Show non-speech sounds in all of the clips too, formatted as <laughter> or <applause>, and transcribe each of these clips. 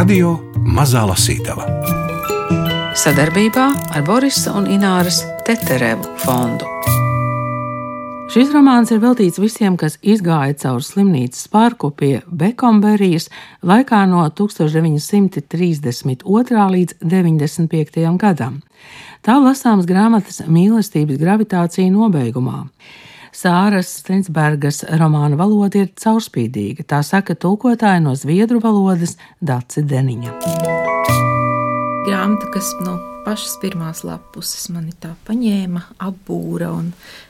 Radio Mazā Lasītava sadarbībā ar Borisa un Ināras Teterevu fondu. Šis romāns ir veltīts visiem, kas izgāja cauri slimnīcas parku pie Bekomberijas laikā no 1932. līdz 95. gadam. Tā lasāms grāmatas mīlestības gravitācija nobeigumā. Sāras Strīnsbergas romāna valoda ir caurspīdīga, tā saka tulkotāja no zviedru valodas Daci Deniņa. Grāmata, kas no pašas pirmās lapuses mani tā paņēma, apbūra.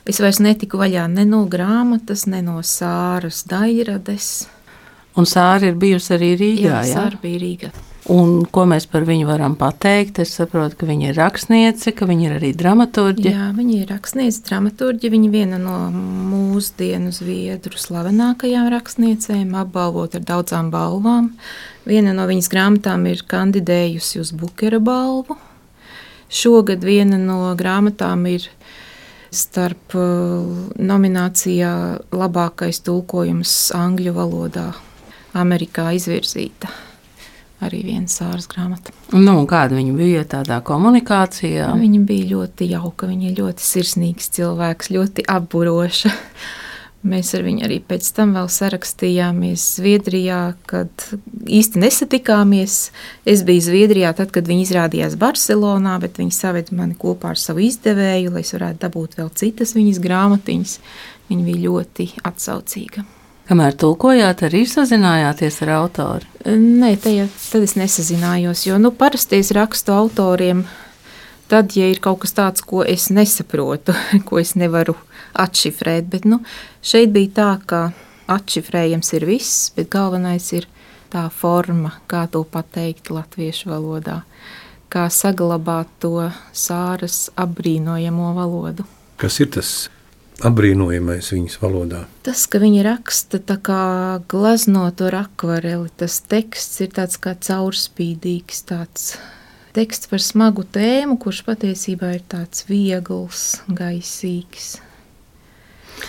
Es vairs netiku vaļā ne no grāmatas, ne no sāras dairades. Un sāra ir bijusi arī Rīgā. Jā, jā? sāra bija Rīgā. Un ko mēs par viņu varam pateikt? Es saprotu, ka viņa ir rakstniece, ka viņa ir arī dramaturģe. Jā, viņa ir rakstniece, dramaturģe. Viņa ir viena no mūsdienu zviedru slavenākajām rakstniecēm, apbalvot ar daudzām balvām. Viena no viņas grāmatām ir kandidējusi uz Bukera balvu. Šogad viena no grāmatām ir starp uh, nominācijā labākais tulkojums angļu valodā Amerikā izvirzīta arī viena sāras grāmata. Nu, kāda viņa bija tādā komunikācijā? Viņa bija ļoti jauka, viņa ļoti sirsnīgs cilvēks, ļoti apburoša. <laughs> Mēs ar viņu arī pēc tam vēl sarakstījāmies Zviedrijā, kad īsti nesatikāmies. Es biju Zviedrijā tad, kad viņi izrādījās Barcelonā, bet viņi saved mani kopā ar savu izdevēju, lai es varētu dabūt vēl citas viņas grāmatiņas. Viņa bija ļoti atsaucīga. Kamēr tulkojāt, arī sazinājāties ar autoru? Nē, tajā, tad es nesazinājos. Jo nu, parasti es rakstu autoriem, tad, ja ir kaut kas tāds, ko es nesaprotu, <laughs> ko es nevaru atšifrēt. Bet nu, šeit bija tā, ka atšifrējams ir viss, bet galvenais ir tā forma, kā to pateikt latviešu valodā, kā saglabāt to sāras apbrīnojamo valodu. Kas ir tas apbrīnojamais viņas valodā. Tas, ka viņa raksta tā kā glaznotu ar akvareli, tas teksts ir tāds kā caurspīdīgs, tāds teksts par smagu tēmu, kurš patiesībā ir tāds viegls, gaisīgs.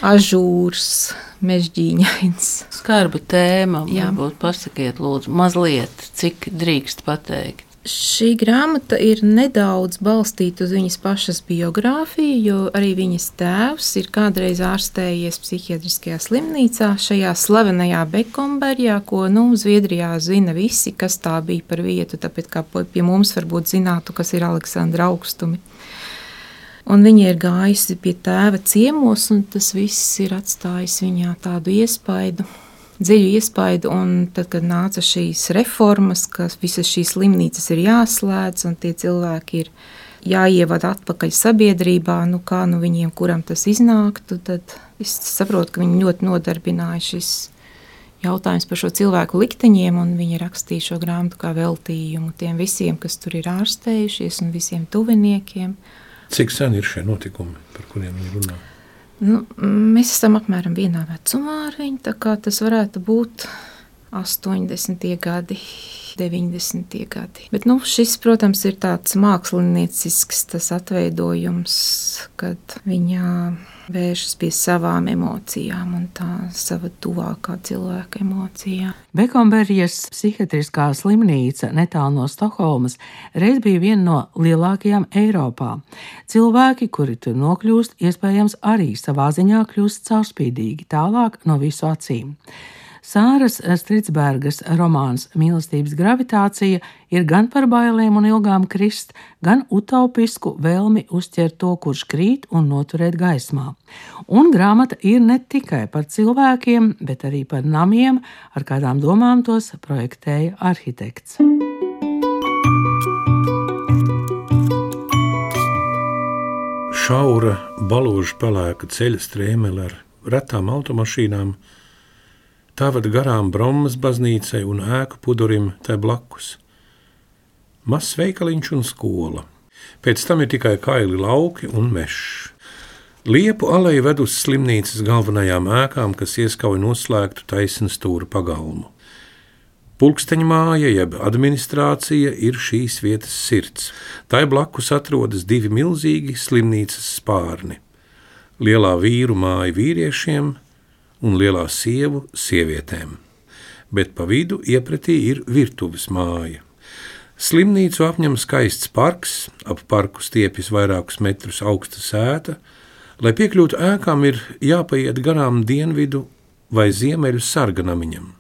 Ažūrs, mežģīņains. Skarba tēma. Jā. Varbūt pasakiet, lūdzu, mazliet, cik drīkst pateikt. Šī grāmata ir nedaudz balstīta uz viņas pašas biogrāfiju, jo arī viņas tēvs ir kādreiz ārstējies psihiatriskajā slimnīcā, šajā slavenajā Bekomberjā, ko nu, Zviedrijā zina visi, kas tā bija par vietu, tāpēc kā pie mums varbūt zinātu, kas ir Aleksandra augstumi. Un viņa ir gājusi pie tēva ciemos, un tas viss ir atstājis viņā tādu iespaidu dziļu iespaidu. Tad, kad nāca šīs reformas, ka visas šīs slimnīcas ir jāslēdz un tie cilvēki ir jāievada atpakaļ sabiedrībā, nu kā nu viņiem, kuram tas iznāktu, tad es saprotu, ka viņi ļoti nodarbināja šis jautājums par šo cilvēku likteņiem, un viņi rakstīja šo grāmatu kā veltījumu tiem visiem, kas tur ir ārstējušies, un visiem tuviniekiem. Cik sen ir šie notikumi, par kuriem viņi runā? Nu, mēs esam apmēram vienā vecumā ar viņu. Tas varētu būt 80. gadi, 90. gadi. Bet nu, šis, protams, ir tāds māksliniecisks atveidojums, kad viņa vēršas pie savām emocijām un tā sava tuvākā cilvēka emocijām. Bekomberijas psihiatriskā slimnīca netālu no Stokholmas reiz bija viena no lielākajām Eiropā. Cilvēki, kuri tur nokļūst, iespējams arī savā ziņā kļūst caurspīdīgi tālāk no visu acīm. Sāras Stritsbergas romāns Mīlestības gravitācija ir gan par bailēm un ilgām krist, gan utopisku vēlmi uzķert to, kurš krīt un noturēt gaismā. Un grāmata ir ne tikai par cilvēkiem, bet arī par namiem, ar kādām domām tos projektēja arhitekts. Šaura, balūža pelēka ceļa strēmele ar retām automašīnām tāvad garām Bromas baznīcai un ēku pudurim tai blakus. Mazs veikaliņš un skola. Pēc tam ir tikai kaili lauki un mežs. Liepu aleja ved uz slimnīcas galvenajām ēkām, kas ieskauj noslēgtu taisnu stūra pagalmu. Pulksteņa māja, jeb administrācija, ir šīs vietas sirds. Tai blakus atrodas divi milzīgi slimnīcas spārni. Lielā vīru māja vīriešiem, un lielā sievu sievietēm. bet pa vidu iepratī ir virtuves māja. Slimnīcu apņem skaists parks, ap parku stiepjas vairākus metrus augsta sēta. Lai piekļūtu ēkām, ir jāpaiet garām dienvidu vai ziemeļu sarganamiņam.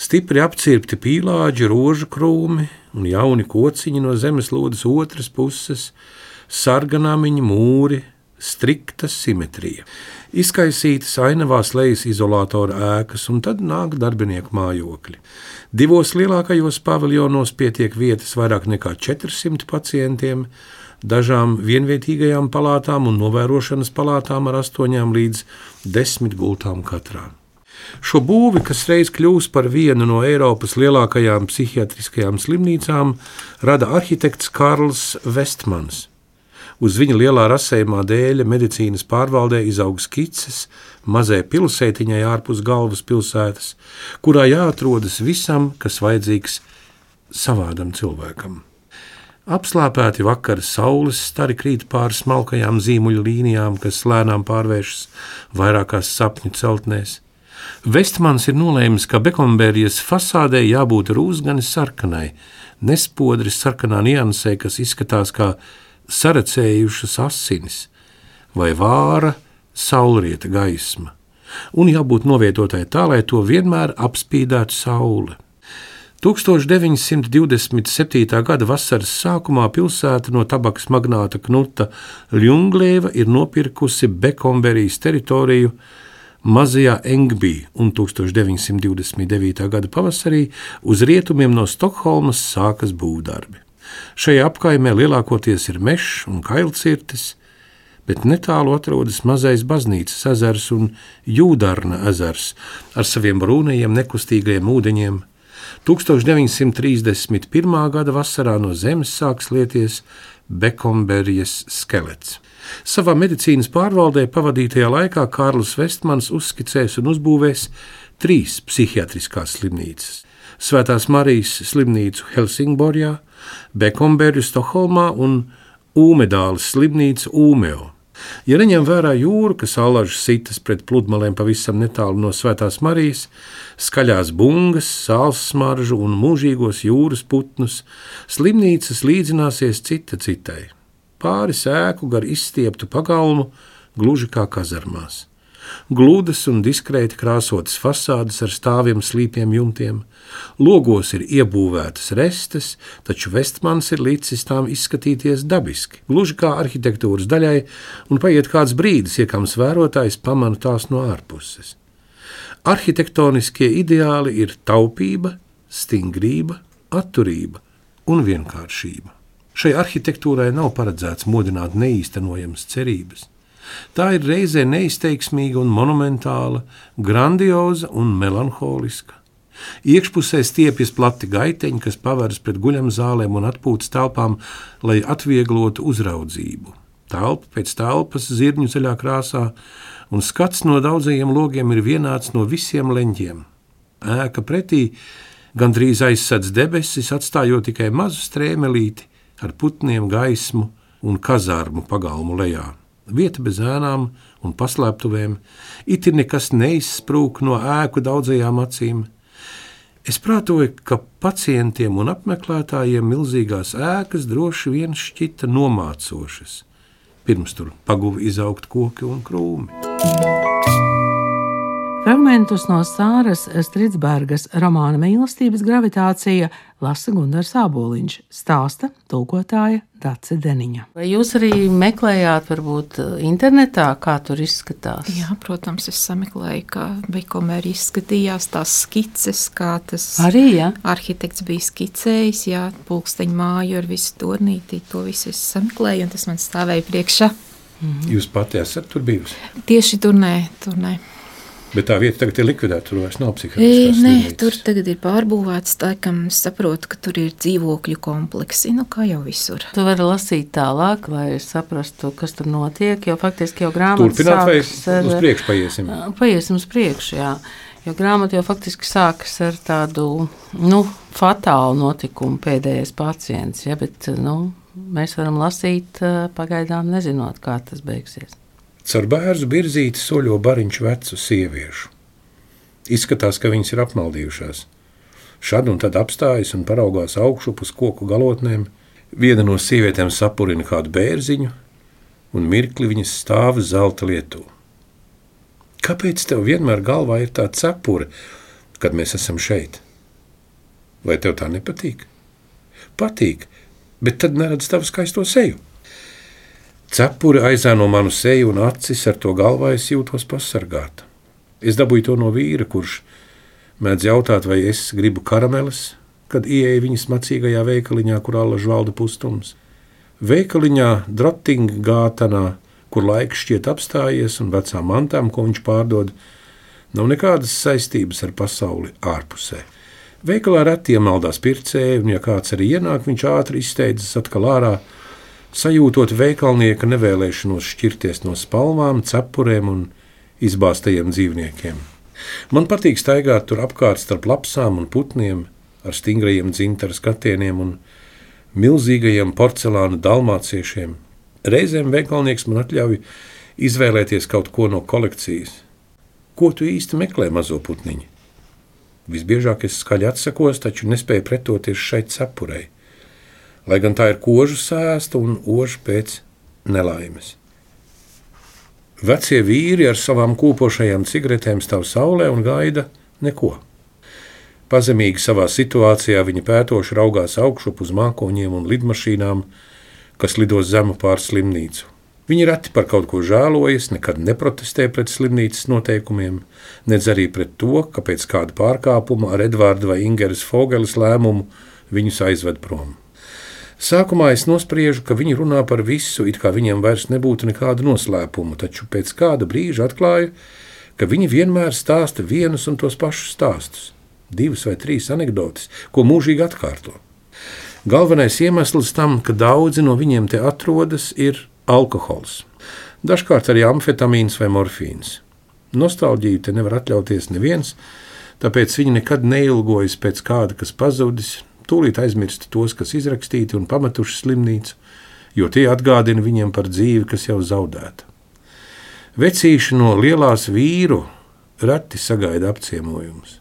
Stipri apcirpti pīlāģi, rožu krūmi un jauni kociņi no zemeslodes otras puses, sarganamiņi, mūri, strikta simetrija. Izkaisītas ainavās lejas izolātora ēkas, un tad nāk darbinieku mājokļi. Divos lielākajos paviljonos pietiek vietas vairāk nekā 400 pacientiem, dažām vienvietīgajām palātām un novērošanas palātām ar 8 līdz 10 gultām katrā. Šo būvi, kas reiz kļūs par vienu no Eiropas lielākajām psihiatriskajām slimnīcām, rada arhitekts Karls Vestmans. Uz viņa lielā rasējumā dēļ medicīnas pārvaldē izaug skices mazai pilsētiņai ārpus galvaspilsētas, kurā jāatrodas visam, kas vajadzīgs savādam cilvēkam. Apslāpēti vakara saules stari krīt pāri smalkajām zīmuļu līnijām, kas lēnām pārvēršas vairākās sapņu celtnēs. Vestmans ir nolēmis, ka Bekombērijas fasādē jābūt rūsgani sarkanai, nespodris sarkanā niansē, kas izskatās kā sarecējušas asinis vai vāra saulrieta gaisma, un jābūt novietotai tā, lai to vienmēr apspīdētu saule. 1927. gada vasaras sākumā pilsēta no tabakas magnāta Knuta Ljunglēva ir nopirkusi Bekomberijas teritoriju Mazajā Engbī un 1929. gada pavasarī uz rietumiem no Stokholmas sākas būvdarbi. Šajā apkaimē lielākoties ir mežs un kailcirtis, bet netālu atrodas mazais baznīcas ezers un jūdarna ezers ar saviem brūnajiem nekustīgajiem ūdeņiem. 1931. gada vasarā no zemes sāks lieties Bekomberijas skelets. Savā medicīnas pārvaldē pavadītajā laikā Kārlis Vestmans uzskicēs un uzbūvēs trīs psihiatriskās slimnīcas - Svētās Marijas slimnīcu Helsingborjā, Bekomberju Stokholmā un Ūmedāles slimnīca Ūmeo. Ja neņem vērā jūru, kas alaži sitas pret pludmalēm pavisam netālu no Svētās Marijas, skaļās bungas, sāls smaržu un mūžīgos jūras putnus, slimnīcas līdzināsies cita citai. Pāris ēku gar izstieptu pagalmu, gluži kā kazarmās. Glūdas un diskrēti krāsotas fasādes ar stāviem slīpiem jumtiem, logos ir iebūvētas restes, taču Vestmans ir līdzis tām izskatīties dabiski, gluži kā arhitektūras daļai, un paiet kāds brīdis, iekams vērotājs pamana tās no ārpuses. Arhitektoniskie ideāli ir taupība, stingrība, atturība un vienkāršība. Šai arhitektūrai nav paredzēts modināt neīstenojamas cerības. Tā ir reizē neizteiksmīga un monumentāla, grandioza un melanholiska. Iekšpusē stiepjas plati gaiteņi, kas paveras pret guļamzālēm un atpūtas telpām, lai atvieglotu uzraudzību. Telpa pēc telpas zirņu ceļā krāsā, un skats no daudzajiem logiem ir vienāds no visiem leņķiem. Ēka pretī gandrīz aizsedz debesis, atstājot tikai mazu strēmelīti ar putniem, gaismu un kazārmu pagalmu lejā vieta bez ēnām un paslēptuvēm, it ir nekas neizsprūk no ēku daudzajām acīm. Es prātoju, ka pacientiem un apmeklētājiem milzīgās ēkas droši vien šķita nomācošas, pirms tur paguva izaugt koki un krūmi. Fragmentus no Sāras Stritsbergas romāna Mīlestības gravitācija lasa Gunārs Aboliņš, stāsta tulkotāja Dace Deniņa. Vai jūs arī meklējāt, varbūt internetā, kā tur izskatās? Jā, protams, es sameklēju, kā Bekomēri izskatījās tās skices, kā tas arī, ja? arhitekts bija skicējis, jā, pulksteņu māju ar visu turnīti, to visu es sameklēju, un tas man stāvēja priekšā. Mhm. Jūs pati esat tur bijusi? Tieši tur nē, tur nē. Bet tā vieta tagad ir likvidēta. Tur vairs nav psihiatriskās Nē, slimnīcas. tur tagad ir pārbūvēts. Tā kā es saprotu, ka tur ir dzīvokļu kompleksi, nu kā jau visur. Tu vari lasīt tālāk, lai saprastu, kas tur notiek. Jo faktiski jau grāmatā Turpināt vai ar, uz priekšu paiesim? Paiesim uz priekšu, jā. Jo grāmata jau faktiski sākas ar tādu nu, fatālu notikumu pēdējais pacients. Ja, bet, nu, mēs varam lasīt pagaidām nezinot, kā tas beigsies. Caur bērnu virzīti soļo bariņš vecu sieviešu. Izskatās, ka viņas ir apmaldījušās. Šad un tad apstājas un paraugās augšu uz koku galotnēm. Viena no sievietēm sapurina kādu bērziņu, un mirkli viņas stāv zelta lietū. Kāpēc tev vienmēr galvā ir tā cepura, kad mēs esam šeit? Vai tev tā nepatīk? Patīk, bet tad neredz tavu skaisto seju. Cepuri aizēno manu seju un acis, ar to galvā es jūtos pasargāta. Es dabūju to no vīra, kurš mēdz jautāt, vai es gribu karameles, kad ieeju viņas macīgajā veikaliņā, kur allaž valda pustums. Veikaliņā, Drotinga gātanā, kur laiks šķiet apstājies un vecām mantām, ko viņš pārdod, nav nekādas saistības ar pasauli ārpusē. Veikalā reti iemaldās pircēji, un ja kāds arī ienāk, viņš ātri izsteidzas atkal ārā, sajūtot veikalnieka nevēlēšanos šķirties no spalvām, cepurēm un izbāztajiem dzīvniekiem. Man patīk staigāt tur apkārt starp lapsām un putniem, ar stingrajiem dzintara skatieniem un milzīgajiem porcelāna dalmāciešiem. Reizēm veikalnieks man atļauj izvēlēties kaut ko no kolekcijas. Ko tu īsti meklē, mazo putniņu? Visbiežāk es skaļi atsakos, taču nespēju pretoties šai cepurei, lai gan tā ir kožu sēsta un oža pēc nelaimes. Vecie vīri ar savām kūpošajām cigaretēm stāv saulē un gaida neko. Pazemīgi savā situācijā viņi pētoši raugās augšup uz mākoņiem un lidmašīnām, kas lido zemu pār slimnīcu. Viņi reti par kaut ko žēlojas, nekad neprotestē pret slimnīcas noteikumiem, nedz arī pret to, ka pēc kāda pārkāpuma ar Edvarda vai Ingeras Fogeles lēmumu viņus aizved prom. Sākumā es nospriežu, ka viņi runā par visu, it kā viņiem vairs nebūtu nekāda noslēpuma, taču pēc kāda brīža atklāju, ka viņi vienmēr stāsta vienus un tos pašus stāstus, divas vai trīs anekdotes, ko mūžīgi atkārto. Galvenais iemesls tam, ka daudzi no viņiem te atrodas, ir alkohols. Dažkārt arī amfetamīns vai morfīns. Nostalģiju te nevar atļauties neviens, tāpēc viņi nekad neilgojas pēc kāda, kas pazudis, tūlīt aizmirst tos, kas izrakstīti un pametuši slimnīcu, jo tie atgādina viņiem par dzīvi, kas jau zaudēta. Vecīši no lielās vīru reti sagaida apciemojumus.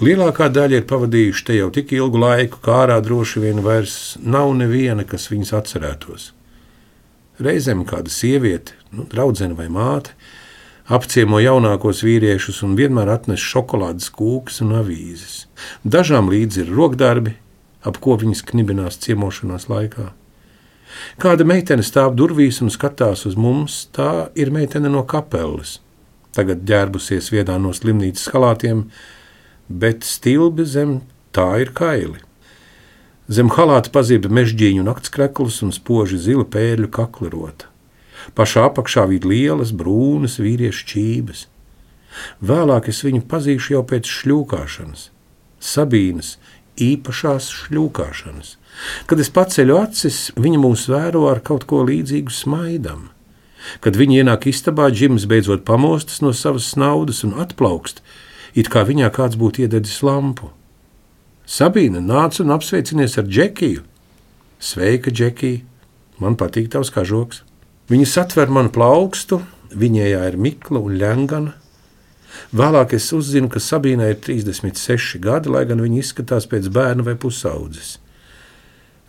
Lielākā daļa ir pavadījuši te jau tik ilgu laiku, kā ārā droši vien vairs nav neviena, kas viņus atcerētos. Reizēm kāda sieviete, nu, draudzene vai māte, apciemo jaunākos vīriešus un vienmēr atnes šokolādes kūkas un avīzes. Dažām līdzi ir rokdarbi, ap ko viņas knibinās ciemošanās laikā. Kāda meitene stāv durvīs un skatās uz mums, tā ir meitene no kapeles. Tagad ģērbusies vienā no slimnīcas halātiem, bet stilbi zem tā ir kaili. Zem halāta pazība mežģīņu naktskrekls un spoži zila pērļu kaklerota. Pašā apakšā vīd lielas, brūnas vīriešu čības. Vēlāk es viņu pazīšu jau pēc šļūkāšanas, Sabīnas īpašās šļūkāšanas. Kad es paceļu acis, viņa mūs vēro ar kaut ko līdzīgu smaidam. Kad viņi ienāk istabā, Džims beidzot pamostas no savas naudas un atplaukst, it kā viņā kāds būtu iededzis lampu. Sabīna nāca un apsveicinies ar Džekiju. Sveika, Džekija! Man patīk tavs kažoks! Viņa satver manu plaukstu, viņējā ir mikla un ļengana. Vēlāk es uzzinu, ka Sabīnai ir 36 gadi, lai gan viņa izskatās pēc bērna vai pusaudzes.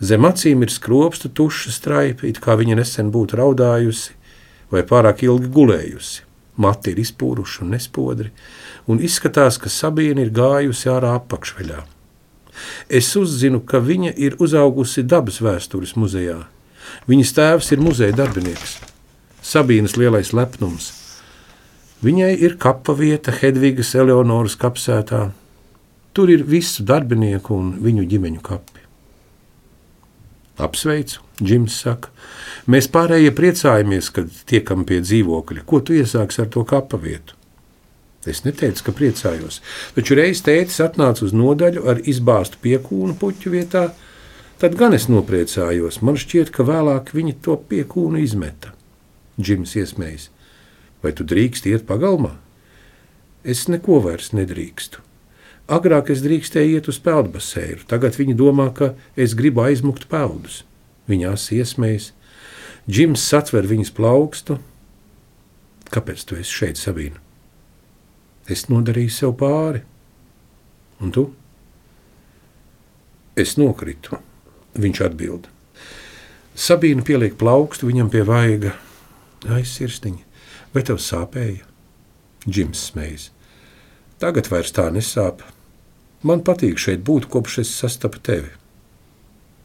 Zem acīm ir skropsta tuša straipa, it kā viņa nesen būtu raudājusi vai pārāk ilgi gulējusi. Mati ir izpūruši un nespodri, un izskatās, ka Sabīna ir gājusi ārā apakšveļā. Es uzzinu, ka viņa ir uzaugusi dabas vēstures muzejā. Viņas tēvs ir muzeja darbinieks, Sabīnas lielais lepnums. Viņai ir kapa vieta Hedvigas Eleonoras kapsētā. Tur ir visu darbinieku un viņu ģimeņu kapi. Apsveicu, Džims saka. Mēs pārējie priecājamies, kad tiekam pie dzīvokļa. Ko tu iesāksi ar to kapa vietu? Es neteicu, ka priecājos, taču reiz tētis atnāca uz nodaļu ar izbāztu piekūnu puķu vietā, Tad gan es nopriecājos. Man šķiet, ka vēlāk viņi to piekūnu izmeta. Džims iesmējas. Vai tu drīkst iet pagalmā? Es neko vairs nedrīkstu. Agrāk es drīkstēju iet uz peldbaseinu, tagad viņi domā, ka es gribu aizmukt peldus. Viņās iesmējas. Džims satver viņas plaukstu. Kāpēc tu esi šeit, Sabīna? Es nodarīju sev pāri. Un tu? Es nokritu, viņš atbild. Sabīna pieliek plaukstu viņam pie vaiga. Aizsirstiņa, vai tev sāpēja? Džims smējas. Tagad vairs tā nesāp. Man patīk šeit būt, kopš es sastapu tevi.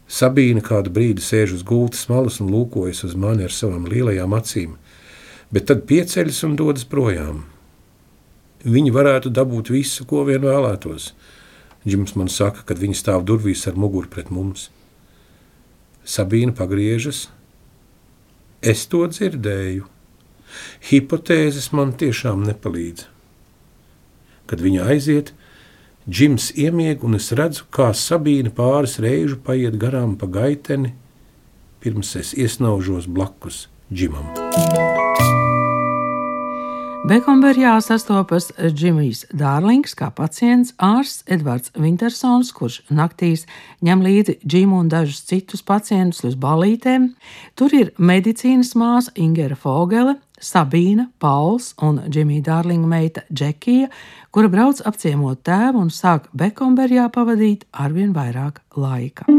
Sabīna kādu brīdi sēž uz gultas malas un lūkojas uz mani ar savām lielajām acīm, bet tad pieceļas un dodas projām. Viņi varētu dabūt visu, ko vien vēlētos. Džims man saka, kad viņi stāv durvīs ar muguru pret mums. Sabīna pagriežas. Es to dzirdēju. Hipotēzes man tiešām nepalīdz. Kad viņa aiziet, Džims iemieg, un es redzu, kā Sabīna pāris reižu paiet garām pa gaiteni, pirms es iesnaužos blakus Džimam. Bekomberjā sastopas Džimijs Dārlings, kā pacients, ārsts Edvards Wintersons, kurš naktīs ņem līdzi Džimu un dažus citus pacientus uz balītēm. Tur ir medicīnas māsa Ingera Fogele, Sabīna, Pauls un Džimija Dārlinga meita Džekija, kura brauc apciemot tēvu un sāk Bekomberjā pavadīt arvien vairāk laika.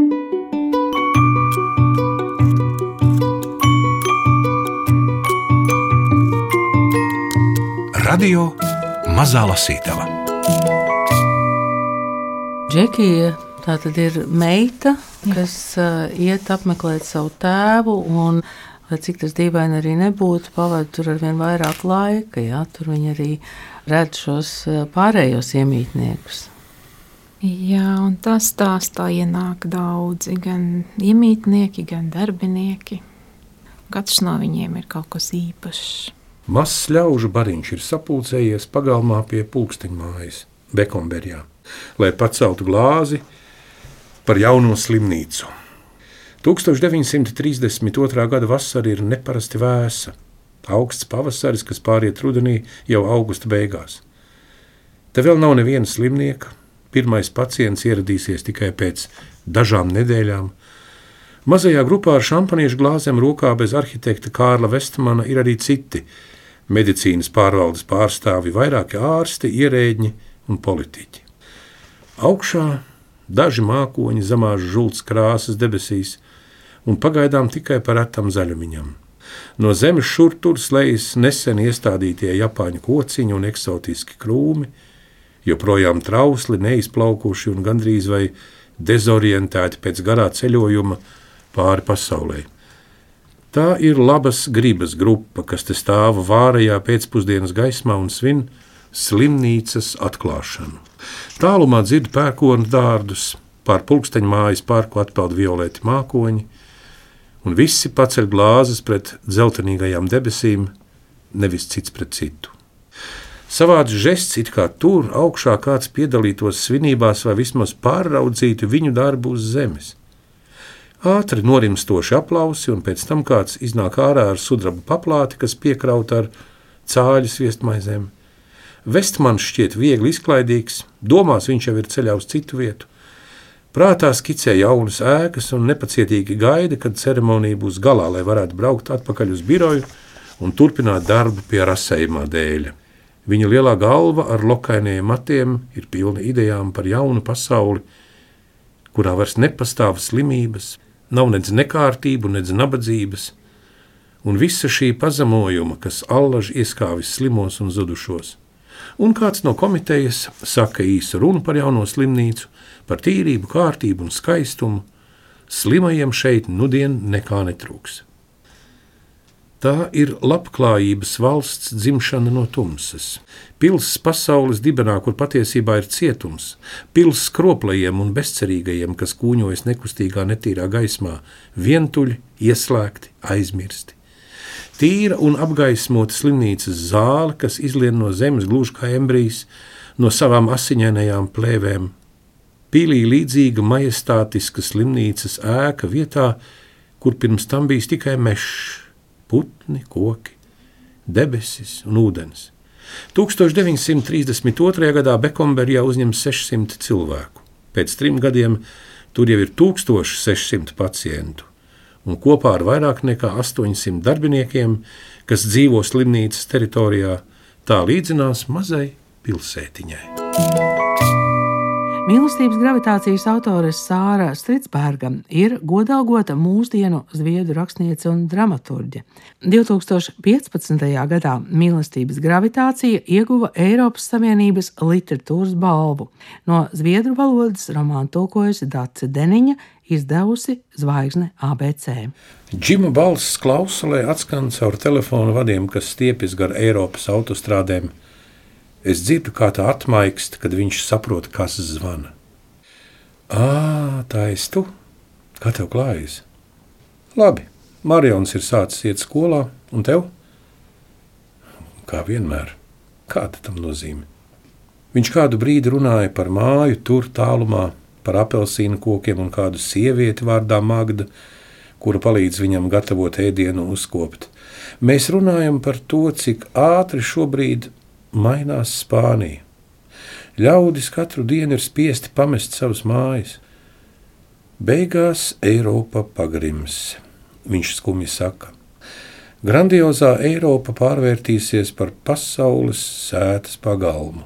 Radio Mazā Lasītava. Džekija tā tad ir meita, kas uh, iet apmeklēt savu tēvu. Un, lai cik tas dīvaini arī nebūtu, pavadīt tur ar vien vairāk laika. Jā, tur viņi arī redz šos uh, pārējos iemītniekus. Jā, un tas stāstā ienāk daudzi, gan iemītnieki, gan darbinieki. Katrs no viņiem ir kaut kas īpašs. Mazs ļaužu bariņš ir sapulcējies pagalmā pie pulksteņmājas, Bekomberjā, lai paceltu glāzi par jauno slimnīcu. 1932. gada vasara ir neparasti vēsa. Augsts pavasaris, kas pāriet rudenī jau augusta beigās. Te vēl nav neviena slimnieka. Pirmais pacients ieradīsies tikai pēc dažām nedēļām. Mazajā grupā ar šampaniešu glāzēm rokā bez arhitekta Kārla Vestmana ir arī citi medicīnas pārvaldes pārstāvi, vairāki ārsti, ierēģi un politiķi. Augšā daži mākoņi zemās žults krāsas debesīs, un pagaidām tikai par atam zaļumiņam. No zemes šur tur slēdzas nesen iestādītie japāņu kociņi un eksotiski krūmi, joprojām trausli, neizplaukuši un gandrīz vai dezorientēti pēc garā ceļojuma pāri pasaulē. Tā ir labas gribas grupa, kas te stāva vārajā pēcpusdienas gaismā un svin slimnīcas atklāšanu. Tālumā dzird pērkonu dārdus, pār pulksteņa mājas parku atpeld violeti mākoņi, un visi paceļ glāzes pret dzeltenīgajām debesīm, nevis cits pret citu. Savāds žests, it kā tur augšā kāds piedalītos svinībās vai vismaz pārraudzītu viņu darbu uz zemes. Ātri norimstoši aplausi, un pēc tam kāds iznāk ārā ar sudraba paplāti, kas piekrauta ar cāļu sviestmaizēm. Vestmans šķiet viegli izklaidīgs, domās viņš jau ir ceļā uz citu vietu. Prātā skicē jaunas ēkas un nepacietīgi gaida, kad ceremonija būs galā, lai varētu braukt atpakaļ uz biroju un turpināt darbu pie rasējumā dēļa. Viņa lielā galva ar lokainiem matiem ir pilna idejām par jaunu pasauli, kurā vairs nepastāv slimības, nav nedz nekārtību, nedz nabadzības, un visa šī pazemojuma, kas allaž ieskāvis slimos un zudušos. Un kāds no komitejas saka īsu runu par jauno slimnīcu, par tīrību, kārtību un skaistumu. Slimajiem šeit nudien nekā netrūks. Tā ir labklājības valsts dzimšana no tumsas. Pilsētas pasaules dibenā, kur patiesībā ir cietums, pilsētas skroplajiem un bezcerīgajiem, kas kūņojas nekustīgā, netīrā gaismā, vientuļi, ieslēgti, aizmirsti. Tīra un apgaismota slimnīcas zāle, kas izlien no zemes gluži kā embrijs, no savām asiņainajām plēvēm. Pīlī līdzīga majestātiska slimnīcas ēka vietā, kur pirms tam bijis tikai mežs putni, koki, debesis un ūdens. 1932. gadā Bekomberijā uzņem 600 cilvēku. Pēc trim gadiem tur jau ir 1600 pacientu, un kopā ar vairāk nekā 800 darbiniekiem, kas dzīvo slimnīcas teritorijā, tā līdzinās mazai pilsētiņai. Mīlestības gravitācijas autore Sāra Stritsberga ir godalgota mūsdienu zviedru rakstniece un dramaturģe. 2015. gadā Mīlestības gravitācija ieguva Eiropas Savienības literatūras balvu. No zviedru valodas romānu tulkojusi Dace Deniņa, izdevusi Zvaigzne ABC. Džima balss klausulē atskan caur telefonu vadiem, kas stiepjas gar Eiropas autostrādēm. Es dzirdu, kā tā atmaikst, kad viņš saprot, kas zvana. Ā, tā esi tu! Kā tev klājas? Labi, Marions ir sācis iet skolā, un tev? Kā vienmēr, kāda tam nozīme? Viņš kādu brīdi runāja par māju, tur tālumā, par apelsīnu kokiem un kādu sievieti vārdā Magda, kura palīdz viņam gatavot ēdienu uzkopt. Mēs runājam par to, cik ātri šobrīd mainās Spānija. Ļaudis katru dienu ir spiesti pamest savas mājas. Beigās Eiropa pagrims, viņš skumji saka. Grandiozā Eiropa pārvērtīsies par pasaules sētas pagalmu.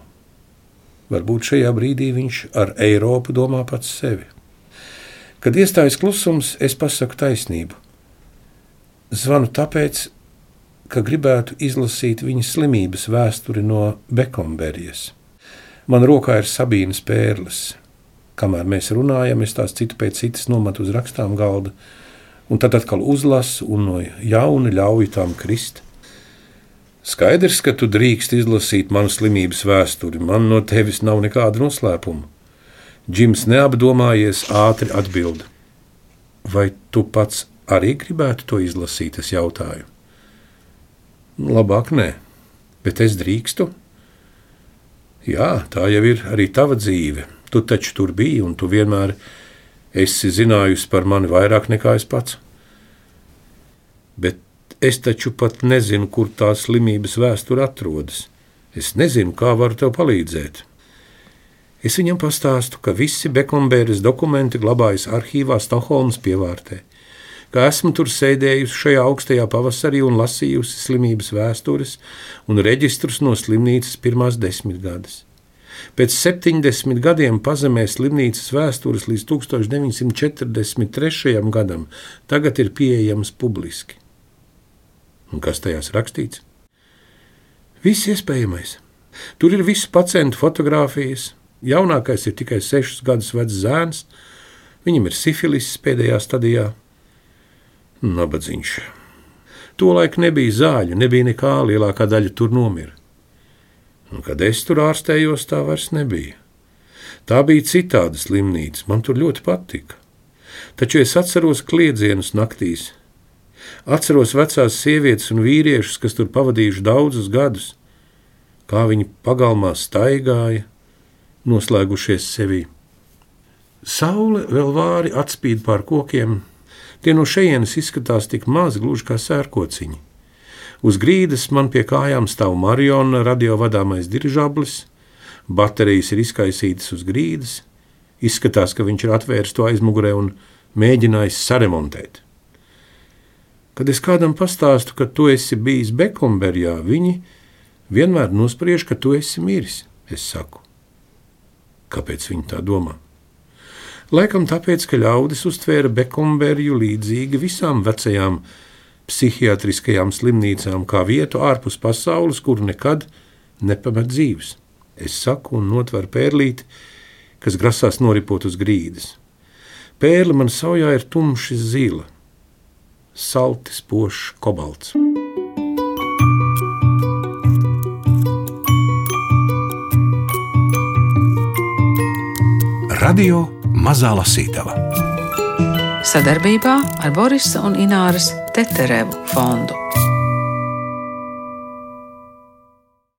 Varbūt šajā brīdī viņš ar Eiropu domā pats sevi. Kad iestājas klusums, es pasaku taisnību. Zvanu tāpēc, ka gribētu izlasīt viņa slimības vēsturi no Bekomberijas. Man rokā ir Sabīnas pērles. Kamēr mēs runājam, es tās citu pēc citas nometu uz rakstām galda, un tad atkal uzlasu un no jauna ļauju tām krist. Skaidrs, ka tu drīkst izlasīt manu slimības vēsturi. Man no tevis nav nekāda noslēpuma. Džims neapdomājies, ātri atbild. Vai tu pats arī gribētu to izlasīt? Es jautāju. Labāk nē, bet es drīkstu. Jā, tā jau ir arī tava dzīve. Tu taču tur biji, un tu vienmēr esi zinājusi par mani vairāk nekā es pats. Bet es taču pat nezinu, kur tā slimības vēsture atrodas. Es nezinu, kā varu tev palīdzēt. Es viņam pastāstu, ka visi Bekombēras dokumenti glabājas arhīvā Stokholmas pievārtē ka esmu tur sēdējusi šajā augstajā pavasarī un lasījusi slimības vēstures un reģistrus no slimnīcas pirmās desmitgades. Pēc 70 gadiem pazemē slimnīcas vēstures līdz 1943. gadam tagad ir pieejamas publiski. Un kas tajās rakstīts? Viss iespējamais. Tur ir visu pacientu fotografijas. Jaunākais ir tikai sešus gadus vecs zēns. Viņam ir sifilis pēdējā stadijā. Nabadzīgs. Tolaik nebija zāļu, nebija nekā, lielākā daļa tur nomira. Un, kad es tur ārstējos, tā vairs nebija. Tā bija citāda slimnīca, man tur ļoti patika. Taču es atceros kliedzienus naktīs. Atceros vecās sievietes un vīriešus, kas tur pavadījuši daudzus gadus, kā viņi pagalmā staigāja, noslēgušies sevī. Saule vēl vāri atspīd pār kokiem, Tie no šejienes izskatās tik mazi, gluži kā sērkociņi. Uz grīdas man pie kājām stāv Mariona radio vadāmais dirižablis, baterijas ir izkaisītas uz grīdas, izskatās, ka viņš ir atvēris to aizmugurē un mēģinājis saremontēt. Kad es kādam pastāstu, ka tu esi bijis Bekomberjā, viņi vienmēr nospriež, ka tu esi miris. Es saku, kāpēc viņi tā domā? Laikam tāpēc, ka ļaudis uztvēra Bekomberju līdzīgi visām vecajām psihiatriskajām slimnīcām, kā vietu ārpus pasaules, kur nekad nepamet dzīves. Es saku un notveru pērlīti, kas grasās noripot uz grīdas. Pērle man saujā ir tumši zila, salti spožs kobalts. Radio Mazā Lasītava. Sadarbībā ar Borisa un Ināras Teterevu fondu.